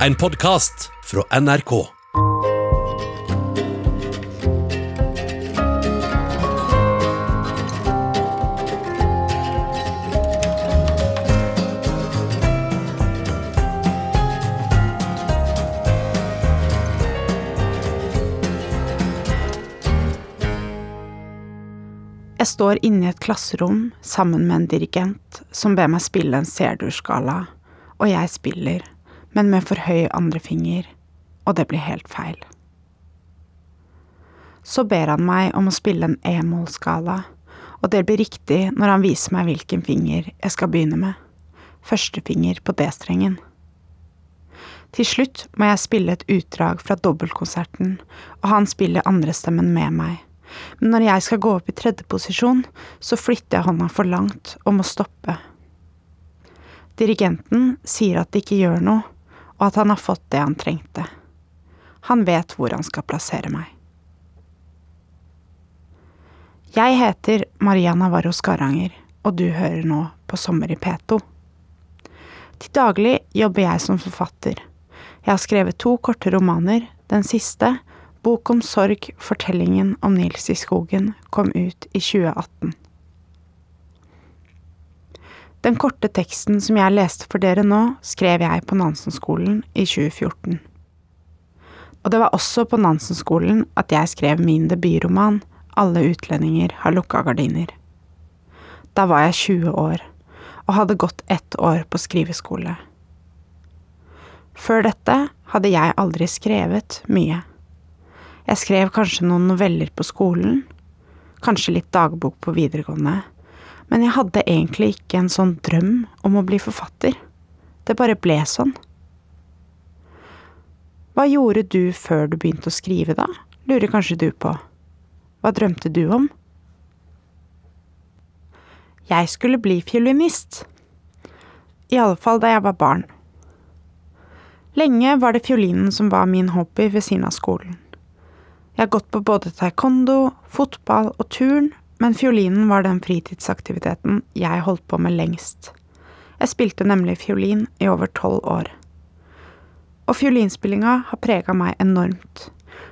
En podkast fra NRK. Jeg står inne i et klasserom sammen med en dirigent som ber meg spille en C-dur-skala, og jeg spiller, men med for høy andrefinger, og det blir helt feil. Så ber han meg om å spille en E-moll-skala, og det blir riktig når han viser meg hvilken finger jeg skal begynne med, førstefinger på D-strengen. Til slutt må jeg spille et utdrag fra dobbeltkonserten, og han spiller andrestemmen med meg men når jeg skal gå opp i tredje posisjon, så flytter jeg hånda for langt og må stoppe. Dirigenten sier at det ikke gjør noe, og at han har fått det han trengte. Han vet hvor han skal plassere meg. Jeg heter Maria Navarro Skaranger, og du hører nå på Sommer i P2. Til daglig jobber jeg som forfatter. Jeg har skrevet to korte romaner, den siste, Bok om sorg, fortellingen om Nils i skogen, kom ut i 2018. Den korte teksten som jeg leste for dere nå, skrev jeg på Nansenskolen i 2014. Og det var også på Nansenskolen at jeg skrev min debutroman Alle utlendinger har lukka gardiner. Da var jeg 20 år, og hadde gått ett år på skriveskole. Før dette hadde jeg aldri skrevet mye. Jeg skrev kanskje noen noveller på skolen, kanskje litt dagbok på videregående, men jeg hadde egentlig ikke en sånn drøm om å bli forfatter. Det bare ble sånn. Hva gjorde du før du begynte å skrive, da, lurer kanskje du på. Hva drømte du om? Jeg skulle bli fiolinist. I alle fall da jeg var barn. Lenge var det fiolinen som var min hobby ved siden av skolen. Jeg har gått på både taekwondo, fotball og turn, men fiolinen var den fritidsaktiviteten jeg holdt på med lengst. Jeg spilte nemlig fiolin i over tolv år. Og fiolinspillinga har prega meg enormt,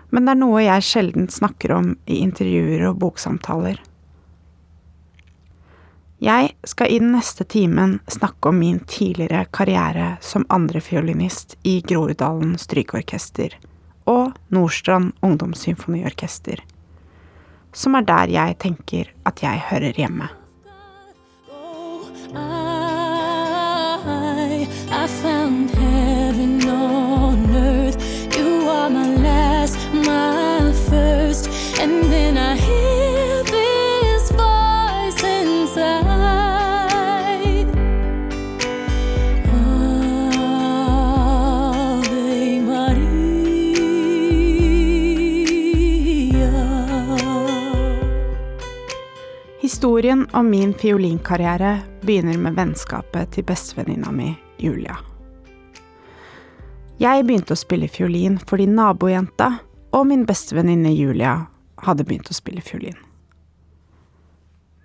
men det er noe jeg sjelden snakker om i intervjuer og boksamtaler. Jeg skal i den neste timen snakke om min tidligere karriere som andrefiolinist i Groruddalen Strykeorkester og Nordstrand Ungdomssymfoniorkester, som er der jeg tenker at jeg hører hjemme. Historien om min fiolinkarriere begynner med vennskapet til bestevenninna mi, Julia. Jeg begynte å spille fiolin fordi nabojenta og min bestevenninne Julia hadde begynt å spille fiolin.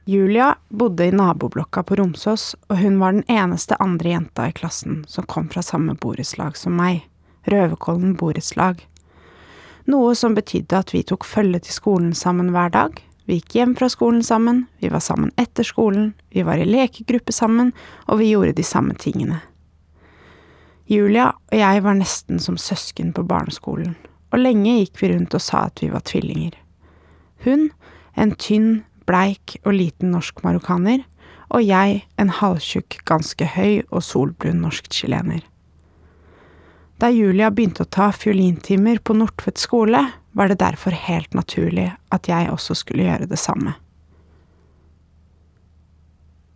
Julia bodde i naboblokka på Romsås, og hun var den eneste andre jenta i klassen som kom fra samme borettslag som meg, Røverkollen borettslag. Noe som betydde at vi tok følge til skolen sammen hver dag, vi gikk hjem fra skolen sammen, vi var sammen etter skolen, vi var i lekegruppe sammen, og vi gjorde de samme tingene. Julia og jeg var nesten som søsken på barneskolen, og lenge gikk vi rundt og sa at vi var tvillinger. Hun, en tynn, bleik og liten norsk marokkaner, og jeg, en halvtjukk, ganske høy og solbrun norsk chilener. Da Julia begynte å ta fiolintimer på Nordtvedt skole, var det derfor helt naturlig at jeg også skulle gjøre det samme.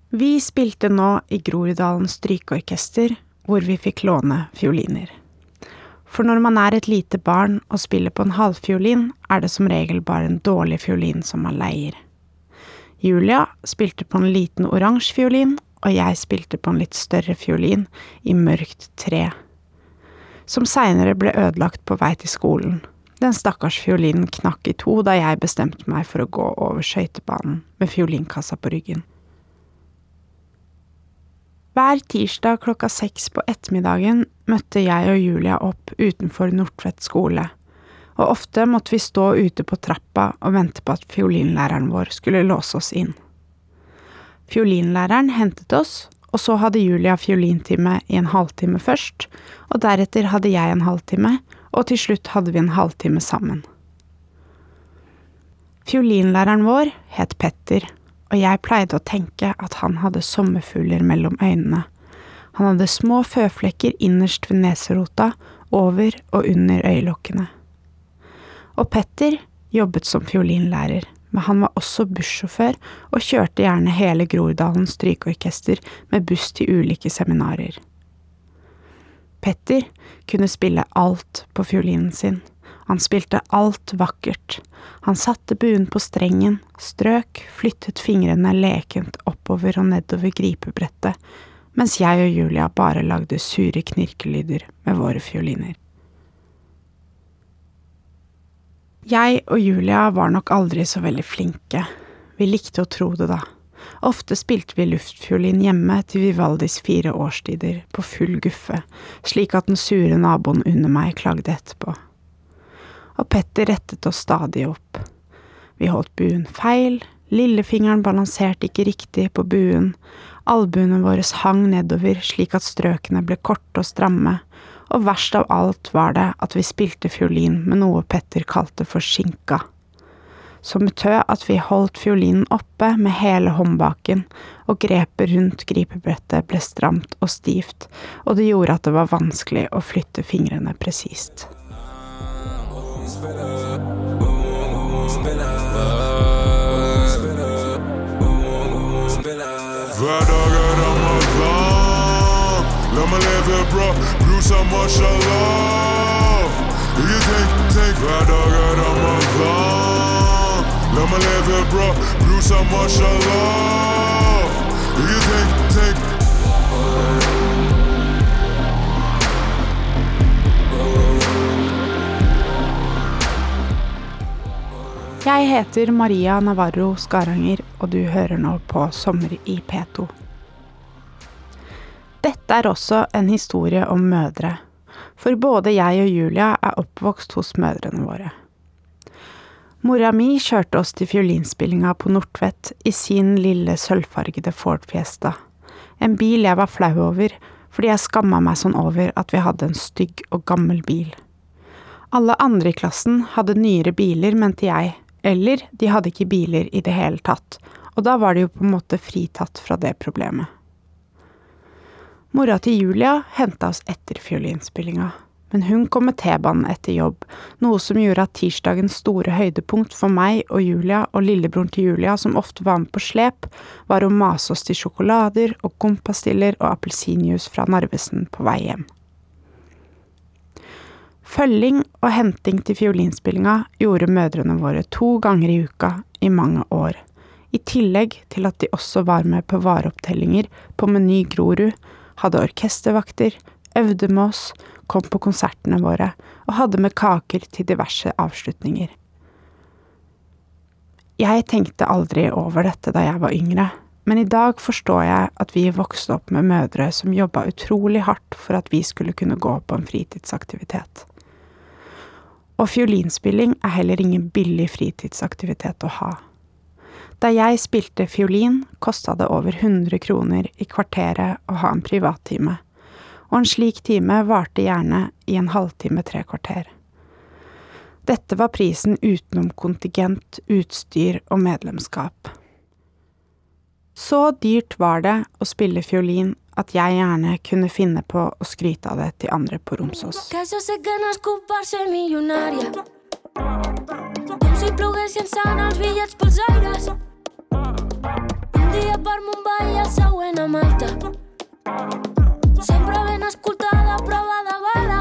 Vi spilte nå i Groruddalen strykeorkester, hvor vi fikk låne fioliner. For når man er et lite barn og spiller på en halvfiolin, er det som regel bare en dårlig fiolin som man leier. Julia spilte på en liten oransje fiolin, og jeg spilte på en litt større fiolin i mørkt tre, som seinere ble ødelagt på vei til skolen. Den stakkars fiolinen knakk i to da jeg bestemte meg for å gå over skøytebanen med fiolinkassa på ryggen. Hver tirsdag klokka seks på ettermiddagen møtte jeg og Julia opp utenfor Nordtvedt skole, og ofte måtte vi stå ute på trappa og vente på at fiolinlæreren vår skulle låse oss inn. Fiolinlæreren hentet oss, og så hadde Julia fiolintime i en halvtime først, og deretter hadde jeg en halvtime, og til slutt hadde vi en halvtime sammen. Fiolinlæreren vår het Petter, og jeg pleide å tenke at han hadde sommerfugler mellom øynene. Han hadde små føflekker innerst ved neserota, over og under øyelokkene. Og Petter jobbet som fiolinlærer, men han var også bussjåfør og kjørte gjerne hele Groruddalen strykeorkester med buss til ulike seminarer. Petter kunne spille alt på fiolinen sin. Han spilte alt vakkert. Han satte buen på strengen, strøk, flyttet fingrene lekent oppover og nedover gripebrettet, mens jeg og Julia bare lagde sure knirkelyder med våre fioliner. Jeg og Julia var nok aldri så veldig flinke. Vi likte å tro det, da. Ofte spilte vi luftfiolin hjemme til Vivaldis fire årstider, på full guffe, slik at den sure naboen under meg klagde etterpå. Og Petter rettet oss stadig opp. Vi holdt buen feil, lillefingeren balanserte ikke riktig på buen, albuene våre hang nedover slik at strøkene ble korte og stramme, og verst av alt var det at vi spilte fiolin med noe Petter kalte for skinka. Som betød at vi holdt fiolinen oppe med hele håndbaken, og grepet rundt gripebrettet ble stramt og stivt, og det gjorde at det var vanskelig å flytte fingrene presist. Hver dag er ramadan. La meg leve bra, brusa mashallah. Ikke tenk, tenk, hver dag er ramadan. La meg leve bra, brusa mashallah. Ikke tenk, tenk. Jeg heter Maria Navarro Skaranger, og du hører nå på Sommer i P2. Dette er også en historie om mødre, for både jeg og Julia er oppvokst hos mødrene våre. Mora mi kjørte oss til fiolinspillinga på Nordtvedt i sin lille sølvfargede Ford Fiesta, en bil jeg var flau over fordi jeg skamma meg sånn over at vi hadde en stygg og gammel bil. Alle andre i klassen hadde nyere biler, mente jeg, eller de hadde ikke biler i det hele tatt, og da var de jo på en måte fritatt fra det problemet. Mora til Julia henta oss etter fiolinspillinga, men hun kom med T-banen etter jobb, noe som gjorde at tirsdagens store høydepunkt for meg og Julia og lillebroren til Julia, som ofte var med på slep, var å mase oss til sjokolader og kompastiller og appelsinjuice fra Narvesen på vei hjem. Følging og henting til fiolinspillinga gjorde mødrene våre to ganger i uka i mange år, i tillegg til at de også var med på vareopptellinger på Meny Grorud, hadde orkestervakter, øvde med oss, kom på konsertene våre og hadde med kaker til diverse avslutninger. Jeg tenkte aldri over dette da jeg var yngre, men i dag forstår jeg at vi vokste opp med mødre som jobba utrolig hardt for at vi skulle kunne gå på en fritidsaktivitet. Og fiolinspilling er heller ingen billig fritidsaktivitet å ha. Da jeg spilte fiolin, kosta det over 100 kroner i kvarteret å ha en privattime, og en slik time varte gjerne i en halvtime tre kvarter. Dette var prisen utenom kontingent, utstyr og medlemskap. Så dyrt var det å spille fiolin at jeg gjerne kunne finne på å skryte av det til andre på Romsås. Si ploguessin sant els bitllets pels aires. Dia per Mumbai i el següent a Malta. Sempre ben escoltada, prova de bala.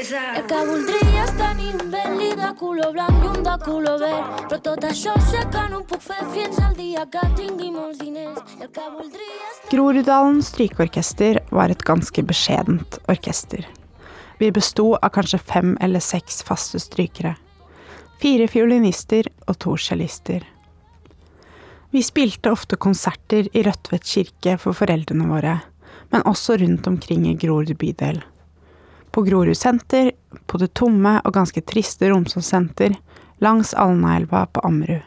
El que voldria és tenir un Bentley de color blanc i un de color verd. Però tot això sé que no ho puc fer fins al dia que tingui molts diners. El que voldria és Groruddalen strykeorkester var et ganske beskjedent orkester. Vi besto av kanskje fem eller seks faste strykere. Fire fiolinister og to cellister. Vi spilte ofte konserter i Rødtvet kirke for foreldrene våre, men også rundt omkring i Grorud bydel. På Grorud senter, på det tomme og ganske triste Romsås senter, langs Alnaelva på Ammerud.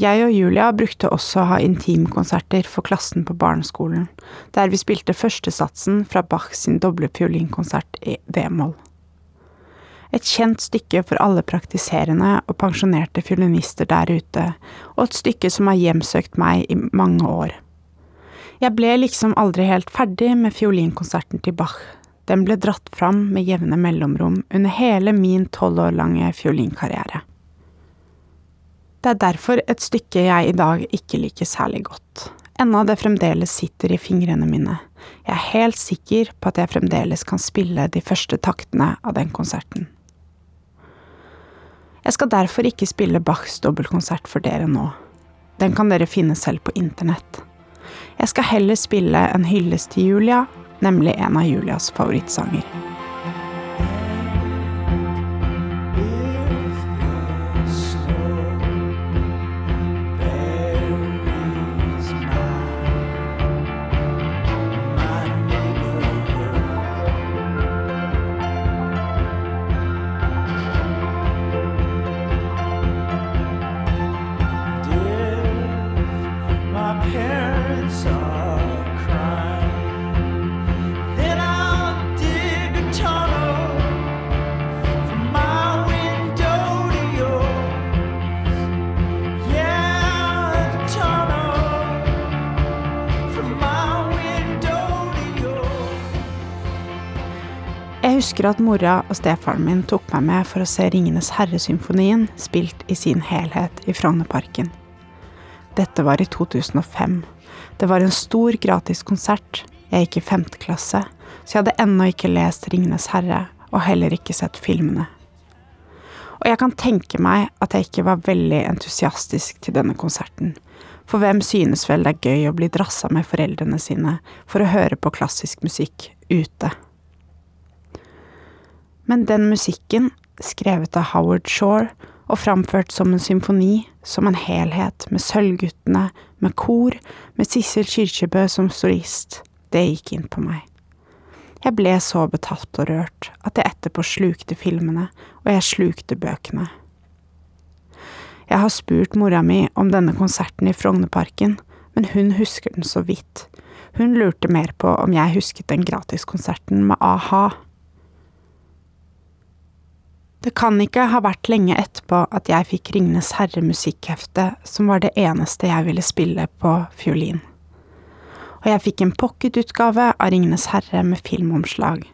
Jeg og Julia brukte også å ha intimkonserter for klassen på barneskolen, der vi spilte førstesatsen fra Bach sin doble fiolinkonsert i d-moll. Et kjent stykke for alle praktiserende og pensjonerte fiolinister der ute, og et stykke som har hjemsøkt meg i mange år. Jeg ble liksom aldri helt ferdig med fiolinkonserten til Bach. Den ble dratt fram med jevne mellomrom under hele min tolv år lange fiolinkarriere. Det er derfor et stykke jeg i dag ikke liker særlig godt, enda det fremdeles sitter i fingrene mine. Jeg er helt sikker på at jeg fremdeles kan spille de første taktene av den konserten. Jeg skal derfor ikke spille Bachs dobbeltkonsert for dere nå. Den kan dere finne selv på internett. Jeg skal heller spille en hyllest til Julia, nemlig en av Julias favorittsanger. Husker at mora og stefaren min tok meg med for å se Ringenes herre-symfonien spilt i sin helhet i Frognerparken. Dette var i 2005. Det var en stor gratis konsert. Jeg gikk i femte klasse, så jeg hadde ennå ikke lest Ringenes herre, og heller ikke sett filmene. Og jeg kan tenke meg at jeg ikke var veldig entusiastisk til denne konserten, for hvem synes vel det er gøy å bli drassa med foreldrene sine for å høre på klassisk musikk ute? Men den musikken, skrevet av Howard Shore og framført som en symfoni, som en helhet, med Sølvguttene, med kor, med Sissel Kyrkjebø som solist, det gikk inn på meg. Jeg ble så betatt og rørt at jeg etterpå slukte filmene, og jeg slukte bøkene. Jeg har spurt mora mi om denne konserten i Frognerparken, men hun husker den så vidt. Hun lurte mer på om jeg husket den gratiskonserten med a-ha. Det kan ikke ha vært lenge etterpå at jeg fikk Ringenes herre musikkhefte, som var det eneste jeg ville spille på fiolin. Og jeg fikk en pocketutgave av Ringenes herre med filmomslag.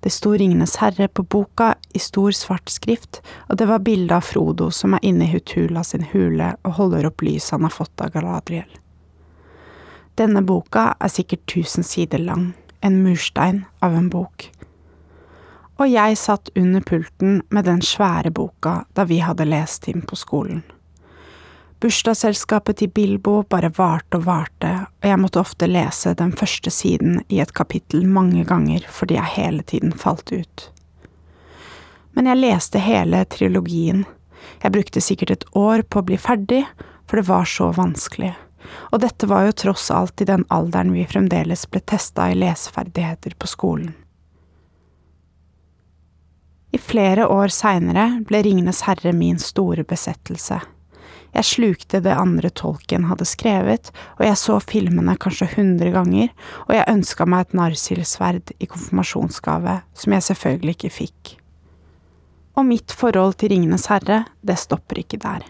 Det sto Ringenes herre på boka i stor svart skrift, og det var bilde av Frodo som er inne i Hutula sin hule og holder opp lyset han har fått av Galadriel. Denne boka er sikkert tusen sider lang, en murstein av en bok. Og jeg satt under pulten med den svære boka da vi hadde lest inn på skolen. Bursdagsselskapet til Bilbo bare varte og varte, og jeg måtte ofte lese den første siden i et kapittel mange ganger fordi jeg hele tiden falt ut. Men jeg leste hele trilogien. Jeg brukte sikkert et år på å bli ferdig, for det var så vanskelig. Og dette var jo tross alt i den alderen vi fremdeles ble testa i leseferdigheter på skolen. I flere år seinere ble Ringenes herre min store besettelse. Jeg slukte det andre tolken hadde skrevet, og jeg så filmene kanskje hundre ganger, og jeg ønska meg et narsilsverd i konfirmasjonsgave, som jeg selvfølgelig ikke fikk. Og mitt forhold til Ringenes herre, det stopper ikke der.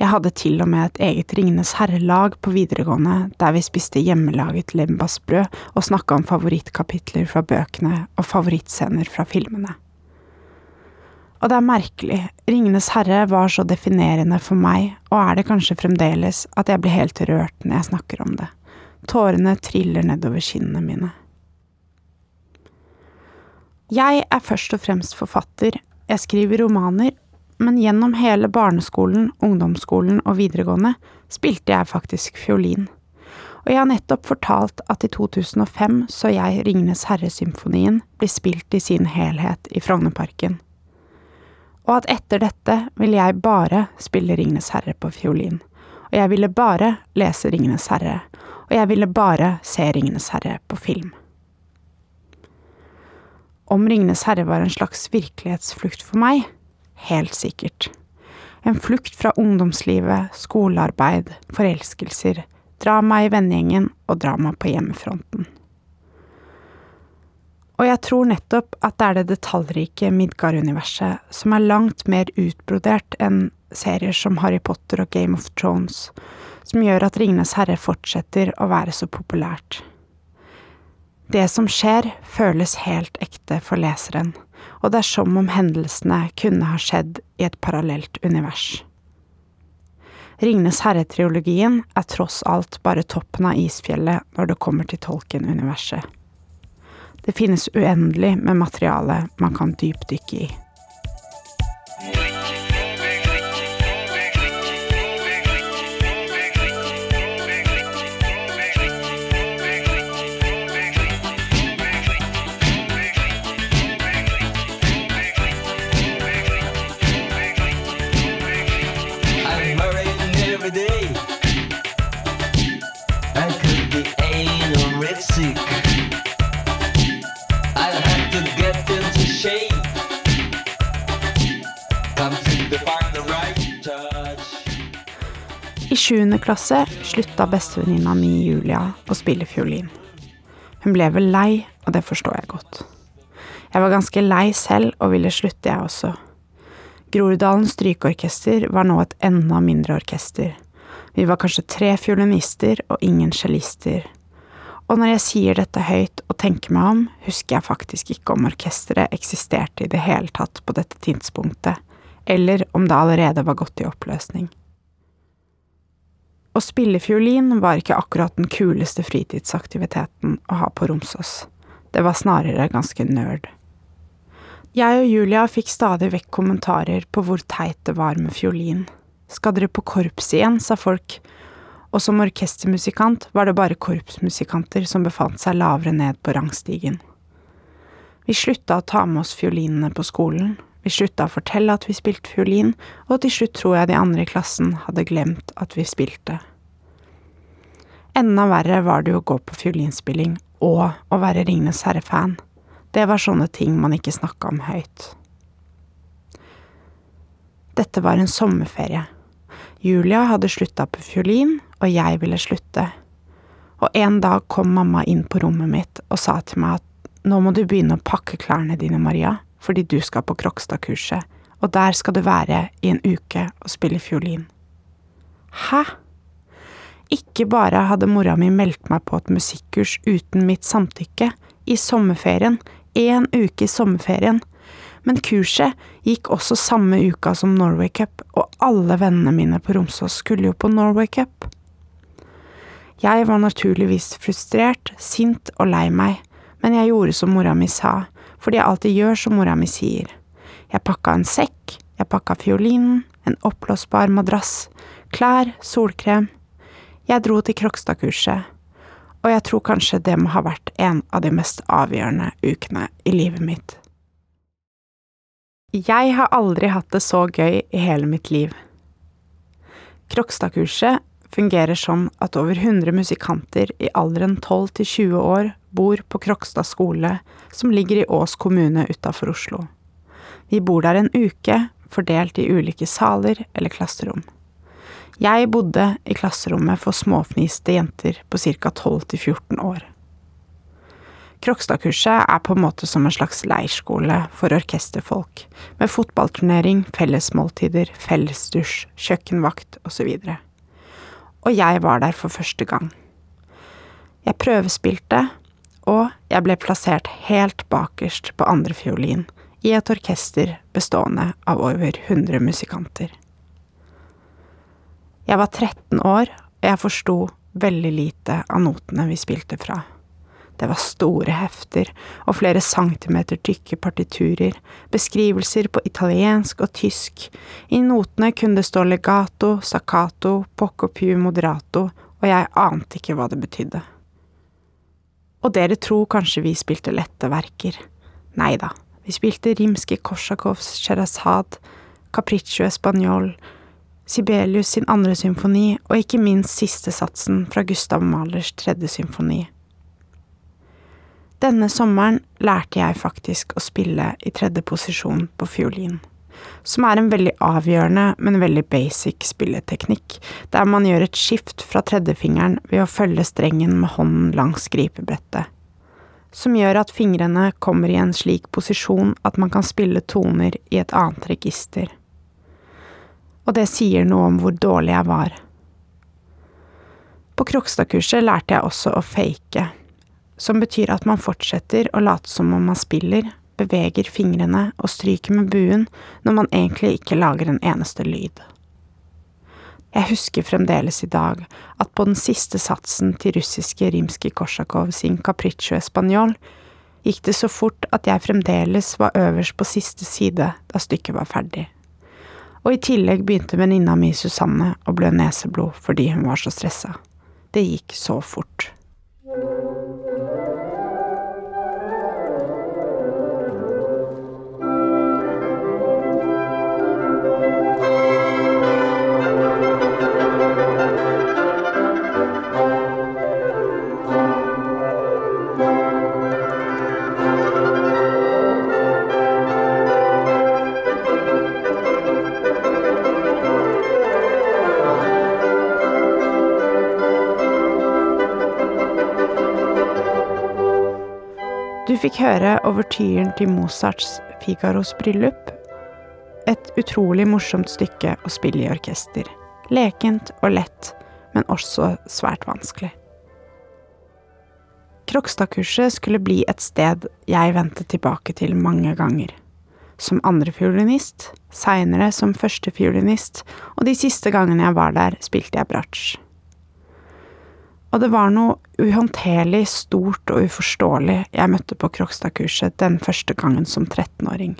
Jeg hadde til og med et eget Ringenes herre-lag på videregående, der vi spiste hjemmelaget lembasbrød og snakka om favorittkapitler fra bøkene og favorittscener fra filmene. Og det er merkelig, Ringenes herre var så definerende for meg, og er det kanskje fremdeles, at jeg blir helt rørt når jeg snakker om det. Tårene triller nedover kinnene mine. Jeg er først og fremst forfatter, jeg skriver romaner, men gjennom hele barneskolen, ungdomsskolen og videregående spilte jeg faktisk fiolin. Og jeg har nettopp fortalt at i 2005 så jeg Ringenes herre-symfonien bli spilt i sin helhet i Frognerparken og at etter dette ville jeg bare spille Ringenes herre på fiolin, og jeg ville bare lese Ringenes herre, og jeg ville bare se Ringenes herre på film. Om Ringenes herre var en slags virkelighetsflukt for meg? Helt sikkert. En flukt fra ungdomslivet, skolearbeid, forelskelser, drama i vennegjengen og drama på hjemmefronten. Og jeg tror nettopp at det er det detaljrike Midgard-universet som er langt mer utbrodert enn serier som Harry Potter og Game of Thrones, som gjør at Ringenes herre fortsetter å være så populært. Det som skjer, føles helt ekte for leseren, og det er som om hendelsene kunne ha skjedd i et parallelt univers. Ringenes herre-triologien er tross alt bare toppen av isfjellet når det kommer til Tolkien-universet. Det finnes uendelig med materiale man kan dypdykke i. I sjuende klasse slutta bestevenninna mi Julia å spille fiolin. Hun ble vel lei, og det forstår jeg godt. Jeg var ganske lei selv og ville slutte, jeg også. Groruddalen strykeorkester var nå et enda mindre orkester. Vi var kanskje tre fiolinister og ingen cellister. Og når jeg sier dette høyt og tenker meg om, husker jeg faktisk ikke om orkesteret eksisterte i det hele tatt på dette tidspunktet, eller om det allerede var gått i oppløsning. Å spille fiolin var ikke akkurat den kuleste fritidsaktiviteten å ha på Romsås. Det var snarere ganske nerd. Jeg og Julia fikk stadig vekk kommentarer på hvor teit det var med fiolin. Skal dere på korps igjen, sa folk, og som orkestermusikant var det bare korpsmusikanter som befant seg lavere ned på rangstigen. Vi slutta å ta med oss fiolinene på skolen, vi slutta å fortelle at vi spilte fiolin, og til slutt tror jeg de andre i klassen hadde glemt at vi spilte. Enda verre var det jo å gå på fiolinspilling og å være Ringenes herre-fan. Det var sånne ting man ikke snakka om høyt. Dette var en sommerferie. Julia hadde slutta på fiolin, og jeg ville slutte. Og en dag kom mamma inn på rommet mitt og sa til meg at nå må du begynne å pakke klærne dine, Maria, fordi du skal på Krokstad-kurset, og der skal du være i en uke og spille fiolin. Hæ? Ikke bare hadde mora mi meldt meg på et musikkurs uten mitt samtykke, i sommerferien, én uke i sommerferien, men kurset gikk også samme uka som Norway Cup, og alle vennene mine på Romsås skulle jo på Norway Cup. Jeg var naturligvis frustrert, sint og lei meg, men jeg gjorde som mora mi sa, fordi jeg alltid gjør som mora mi sier. Jeg pakka en sekk, jeg pakka fiolinen, en oppblåsbar madrass, klær, solkrem. Jeg dro til Krokstad-kurset, og jeg tror kanskje det må ha vært en av de mest avgjørende ukene i livet mitt. Jeg har aldri hatt det så gøy i hele mitt liv. Krokstad-kurset fungerer sånn at over 100 musikanter i alderen 12 til 20 år bor på Krokstad skole, som ligger i Ås kommune utafor Oslo. Vi bor der en uke, fordelt i ulike saler eller klasserom. Jeg bodde i klasserommet for småfniste jenter på ca. 12 til 14 år. Krokstad-kurset er på en måte som en slags leirskole for orkesterfolk, med fotballturnering, fellesmåltider, fellesdusj, kjøkkenvakt osv. Og jeg var der for første gang. Jeg prøvespilte, og jeg ble plassert helt bakerst på andre fiolin i et orkester bestående av over 100 musikanter. Jeg var 13 år, og jeg forsto veldig lite av notene vi spilte fra. Det var store hefter og flere centimeter tykke partiturer, beskrivelser på italiensk og tysk, i notene kunne det stå legato, staccato, poco più moderato, og jeg ante ikke hva det betydde. Og dere tror kanskje vi spilte lette verker. Nei da, vi spilte Rimskij-Korsakovs Sherazad, Capriccio Espagnol, Sibelius sin andre symfoni og ikke minst siste satsen fra Gustav Mahlers tredje symfoni. Denne sommeren lærte jeg faktisk å spille i tredje posisjon på fiolin, som er en veldig avgjørende, men veldig basic spilleteknikk, der man gjør et skift fra tredjefingeren ved å følge strengen med hånden langs gripebrettet, som gjør at fingrene kommer i en slik posisjon at man kan spille toner i et annet register. Og det sier noe om hvor dårlig jeg var. På Krokstad-kurset lærte jeg også å fake, som betyr at man fortsetter å late som om man spiller, beveger fingrene og stryker med buen når man egentlig ikke lager en eneste lyd. Jeg husker fremdeles i dag at på den siste satsen til russiske Rimskij-Korsakov sin Capriccio Español gikk det så fort at jeg fremdeles var øverst på siste side da stykket var ferdig. Og i tillegg begynte venninna mi Susanne å blø neseblod fordi hun var så stressa. Det gikk så fort. Fikk høre overtyren til Mozarts Figaros bryllup. Et utrolig morsomt stykke å spille i orkester. Lekent og lett, men også svært vanskelig. Krokstadkurset skulle bli et sted jeg vendte tilbake til mange ganger. Som andrefiolinist, seinere som førstefiolinist, og de siste gangene jeg var der, spilte jeg bratsj. Og det var noe uhåndterlig stort og uforståelig jeg møtte på Krokstad-kurset den første gangen som 13-åring.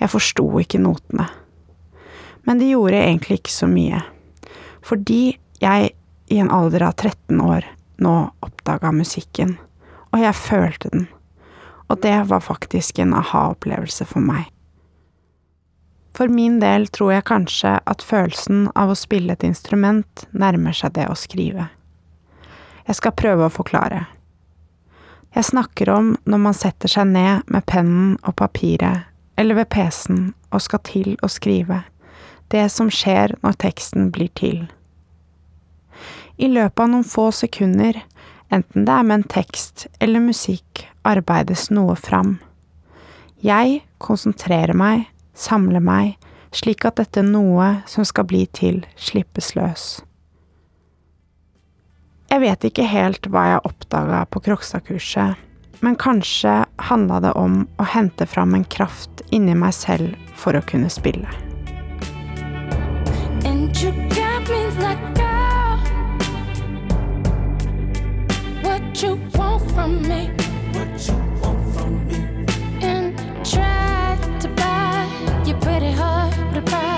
Jeg forsto ikke notene. Men det gjorde egentlig ikke så mye. Fordi jeg i en alder av 13 år nå oppdaga musikken, og jeg følte den. Og det var faktisk en aha-opplevelse for meg. For min del tror jeg kanskje at følelsen av å spille et instrument nærmer seg det å skrive. Jeg skal prøve å forklare. Jeg snakker om når man setter seg ned med pennen og papiret, eller ved PC-en, og skal til å skrive. Det som skjer når teksten blir til. I løpet av noen få sekunder, enten det er med en tekst eller musikk, arbeides noe fram. Jeg konsentrerer meg, samler meg, slik at dette noe som skal bli til, slippes løs. Jeg vet ikke helt hva jeg oppdaga på Krokstad-kurset, men kanskje handla det om å hente fram en kraft inni meg selv for å kunne spille. And you got me like, what you want from me? What you want from me? And try to buy your pretty heart with a price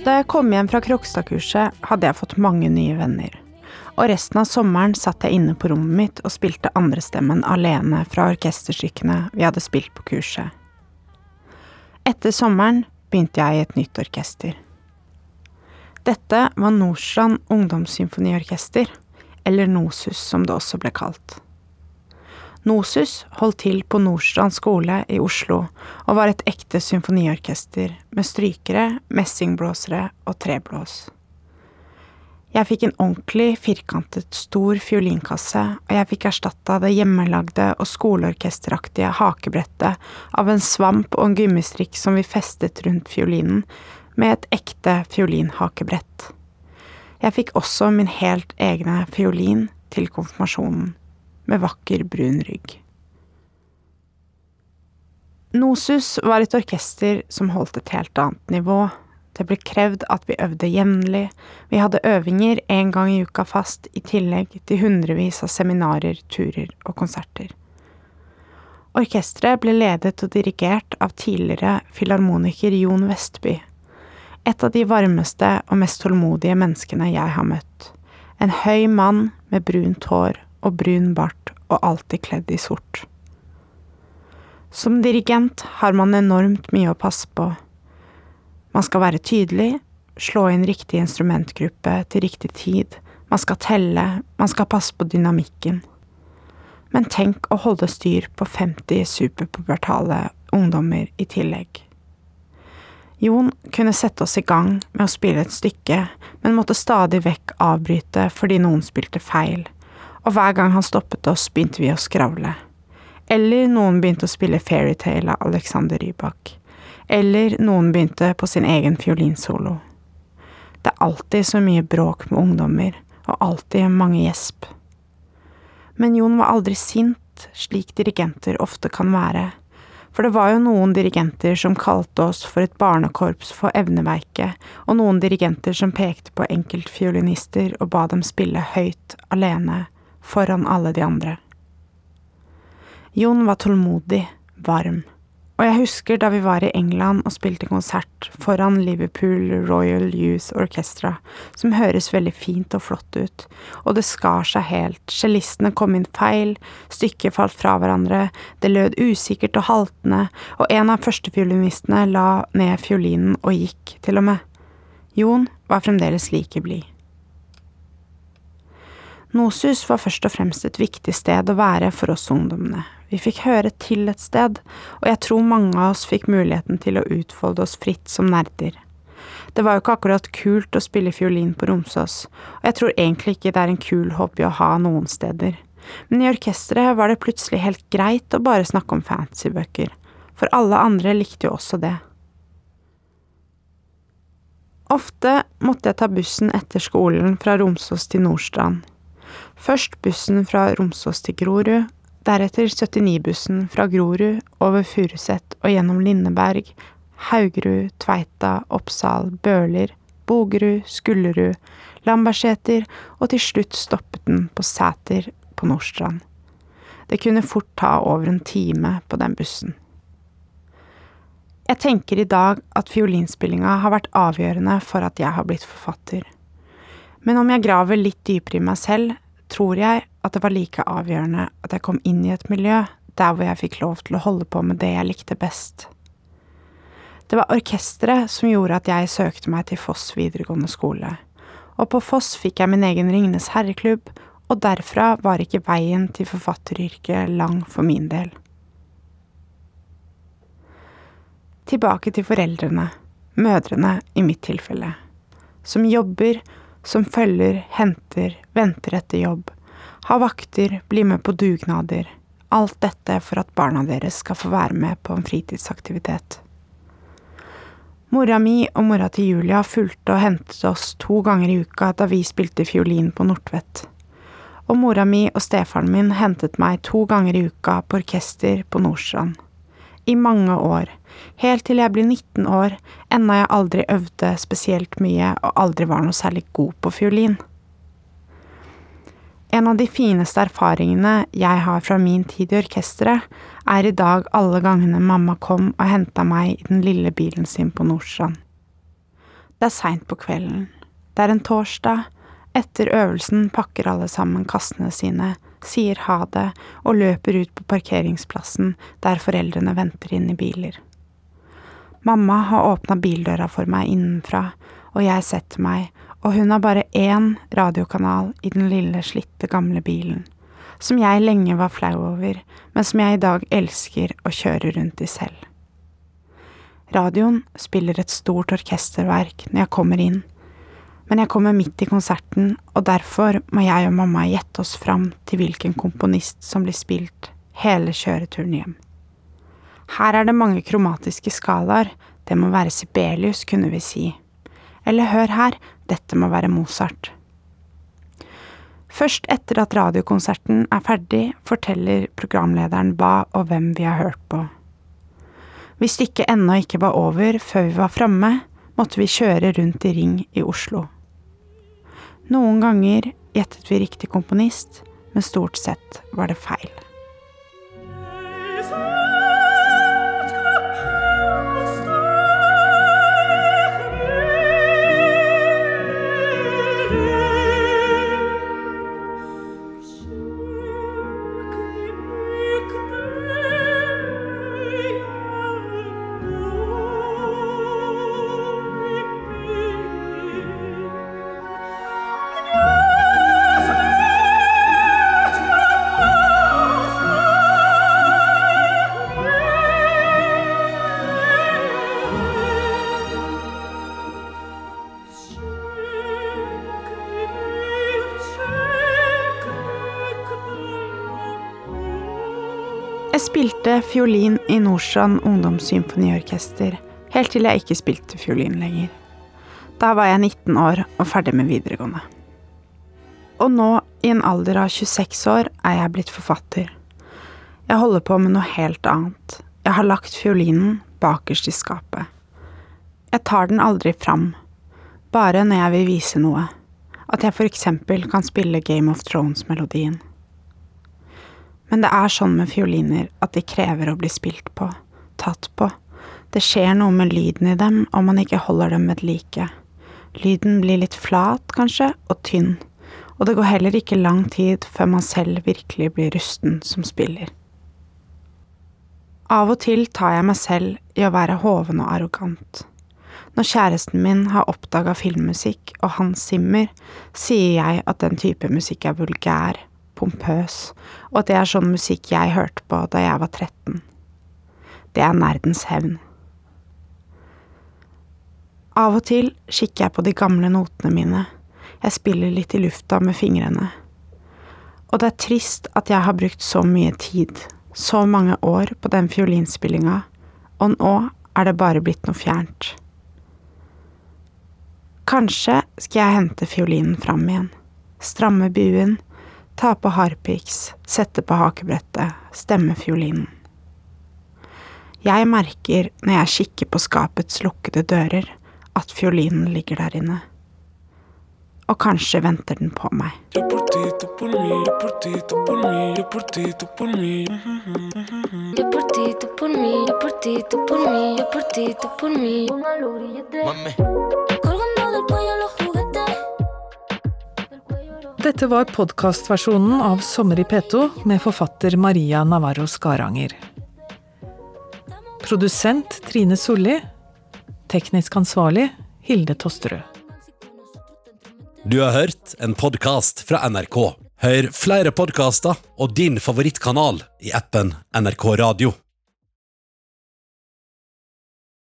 Da jeg kom hjem fra Krokstad-kurset, hadde jeg fått mange nye venner. Og resten av sommeren satt jeg inne på rommet mitt og spilte andrestemmen alene fra orkesterstykkene vi hadde spilt på kurset. Etter sommeren begynte jeg i et nytt orkester. Dette var Nordstrand Ungdomssymfoniorkester, eller NOSUS som det også ble kalt. NOSUS holdt til på Nordstrand skole i Oslo og var et ekte symfoniorkester med strykere, messingblåsere og treblås. Jeg fikk en ordentlig firkantet stor fiolinkasse, og jeg fikk erstatta det hjemmelagde og skoleorkesteraktige hakebrettet av en svamp og en gummistrikk som vi festet rundt fiolinen, med et ekte fiolinhakebrett. Jeg fikk også min helt egne fiolin til konfirmasjonen, med vakker brun rygg. Nosus var et orkester som holdt et helt annet nivå. Det ble krevd at vi øvde jevnlig, vi hadde øvinger én gang i uka fast, i tillegg til hundrevis av seminarer, turer og konserter. Orkesteret ble ledet og dirigert av tidligere filharmoniker Jon Vestby, et av de varmeste og mest tålmodige menneskene jeg har møtt. En høy mann med brunt hår og brun bart og alltid kledd i sort. Som dirigent har man enormt mye å passe på. Man skal være tydelig, slå inn riktig instrumentgruppe til riktig tid, man skal telle, man skal passe på dynamikken. Men tenk å holde styr på 50 superpubertale ungdommer i tillegg. Jon kunne sette oss i gang med å spille et stykke, men måtte stadig vekk avbryte fordi noen spilte feil, og hver gang han stoppet oss, begynte vi å skravle. Eller noen begynte å spille Fairytale av Alexander Rybak. Eller noen begynte på sin egen fiolinsolo. Det er alltid så mye bråk med ungdommer, og alltid mange gjesp. Men Jon var aldri sint, slik dirigenter ofte kan være, for det var jo noen dirigenter som kalte oss for et barnekorps for evneverket, og noen dirigenter som pekte på enkeltfiolinister og ba dem spille høyt, alene, foran alle de andre. Jon var tålmodig, varm, og jeg husker da vi var i England og spilte konsert foran Liverpool Royal Youth Orchestra, som høres veldig fint og flott ut, og det skar seg helt, cellistene kom inn feil, stykket falt fra hverandre, det lød usikkert og haltende, og en av førstefiolinistene la ned fiolinen og gikk, til og med. Jon var fremdeles like blid. Nosus var først og fremst et viktig sted å være for oss ungdommene. Vi fikk høre til et sted, og jeg tror mange av oss fikk muligheten til å utfolde oss fritt som nerder. Det var jo ikke akkurat kult å spille fiolin på Romsås, og jeg tror egentlig ikke det er en kul hobby å ha noen steder. Men i orkesteret var det plutselig helt greit å bare snakke om fantasybøker, for alle andre likte jo også det. Ofte måtte jeg ta bussen etter skolen fra Romsås til Nordstrand. Først bussen fra Romsås til Grorud, deretter 79-bussen fra Grorud over Furuset og gjennom Lindeberg, Haugerud, Tveita, Oppsal, Bøler, Bogerud, Skullerud, Lambertseter, og til slutt stoppet den på Sæter på Nordstrand. Det kunne fort ta over en time på den bussen. Jeg tenker i dag at fiolinspillinga har vært avgjørende for at jeg har blitt forfatter. Men om jeg graver litt dypere i meg selv, tror jeg at det var like avgjørende at jeg kom inn i et miljø der hvor jeg fikk lov til å holde på med det jeg likte best. Det var orkesteret som gjorde at jeg søkte meg til Foss videregående skole, og på Foss fikk jeg min egen Ringenes herreklubb, og derfra var ikke veien til forfatteryrket lang for min del. Tilbake til foreldrene, mødrene i mitt tilfelle, som jobber, som følger, henter, venter etter jobb, har vakter, blir med på dugnader, alt dette for at barna deres skal få være med på en fritidsaktivitet. Mora mi og mora til Julia fulgte og hentet oss to ganger i uka da vi spilte fiolin på Nordtvedt. Og mora mi og stefaren min hentet meg to ganger i uka på orkester på Nordstrand. I mange år, helt til jeg ble 19 år, enda jeg aldri øvde spesielt mye og aldri var noe særlig god på fiolin. En av de fineste erfaringene jeg har fra min tid i orkesteret, er i dag alle gangene mamma kom og henta meg i den lille bilen sin på Nordstrand. Det er seint på kvelden. Det er en torsdag. Etter øvelsen pakker alle sammen kassene sine, sier ha det og løper ut på parkeringsplassen der foreldrene venter inn i biler. Mamma har åpna bildøra for meg innenfra, og jeg setter meg og hun har bare én radiokanal i den lille, slitte, gamle bilen, som jeg lenge var flau over, men som jeg i dag elsker å kjøre rundt i selv. Radioen spiller et stort orkesterverk når jeg kommer inn, men jeg kommer midt i konserten, og derfor må jeg og mamma gjette oss fram til hvilken komponist som blir spilt hele kjøreturen hjem. Her er det mange kromatiske skalaer, det må være Sibelius, kunne vi si. Eller hør her, dette må være Mozart. Først etter at radiokonserten er ferdig, forteller programlederen hva og hvem vi har hørt på. Hvis stykket ennå ikke var over før vi var framme, måtte vi kjøre rundt i ring i Oslo. Noen ganger gjettet vi riktig komponist, men stort sett var det feil. Spilte fiolin i Nordstrand ungdomssymfoniorkester, helt til jeg ikke spilte fiolin lenger. Da var jeg 19 år og ferdig med videregående. Og nå, i en alder av 26 år, er jeg blitt forfatter. Jeg holder på med noe helt annet. Jeg har lagt fiolinen bakerst i skapet. Jeg tar den aldri fram, bare når jeg vil vise noe. At jeg for eksempel kan spille Game of Thrones-melodien. Men det er sånn med fioliner at de krever å bli spilt på, tatt på. Det skjer noe med lyden i dem om man ikke holder dem ved like. Lyden blir litt flat, kanskje, og tynn, og det går heller ikke lang tid før man selv virkelig blir rusten som spiller. Av og til tar jeg meg selv i å være hoven og arrogant. Når kjæresten min har oppdaga filmmusikk og Hans Zimmer, sier jeg at den type musikk er vulgær, pompøs, og det er sånn musikk jeg hørte på da jeg var 13. Det er nerdens hevn. Av og til kikker jeg på de gamle notene mine, jeg spiller litt i lufta med fingrene. Og det er trist at jeg har brukt så mye tid, så mange år på den fiolinspillinga, og nå er det bare blitt noe fjernt. Kanskje skal jeg hente fiolinen fram igjen, stramme buen, ta på harpiks, sette på hakebrettet, stemme fiolinen. Jeg merker når jeg kikker på skapets lukkede dører, at fiolinen ligger der inne. Og kanskje venter den på meg. Mami. Dette var podkastversjonen av Sommer i P2 med forfatter Maria Navarro Skaranger. Produsent Trine Solli. Teknisk ansvarlig Hilde Tosterød. Du har hørt en podkast fra NRK. Hør flere podkaster og din favorittkanal i appen NRK Radio.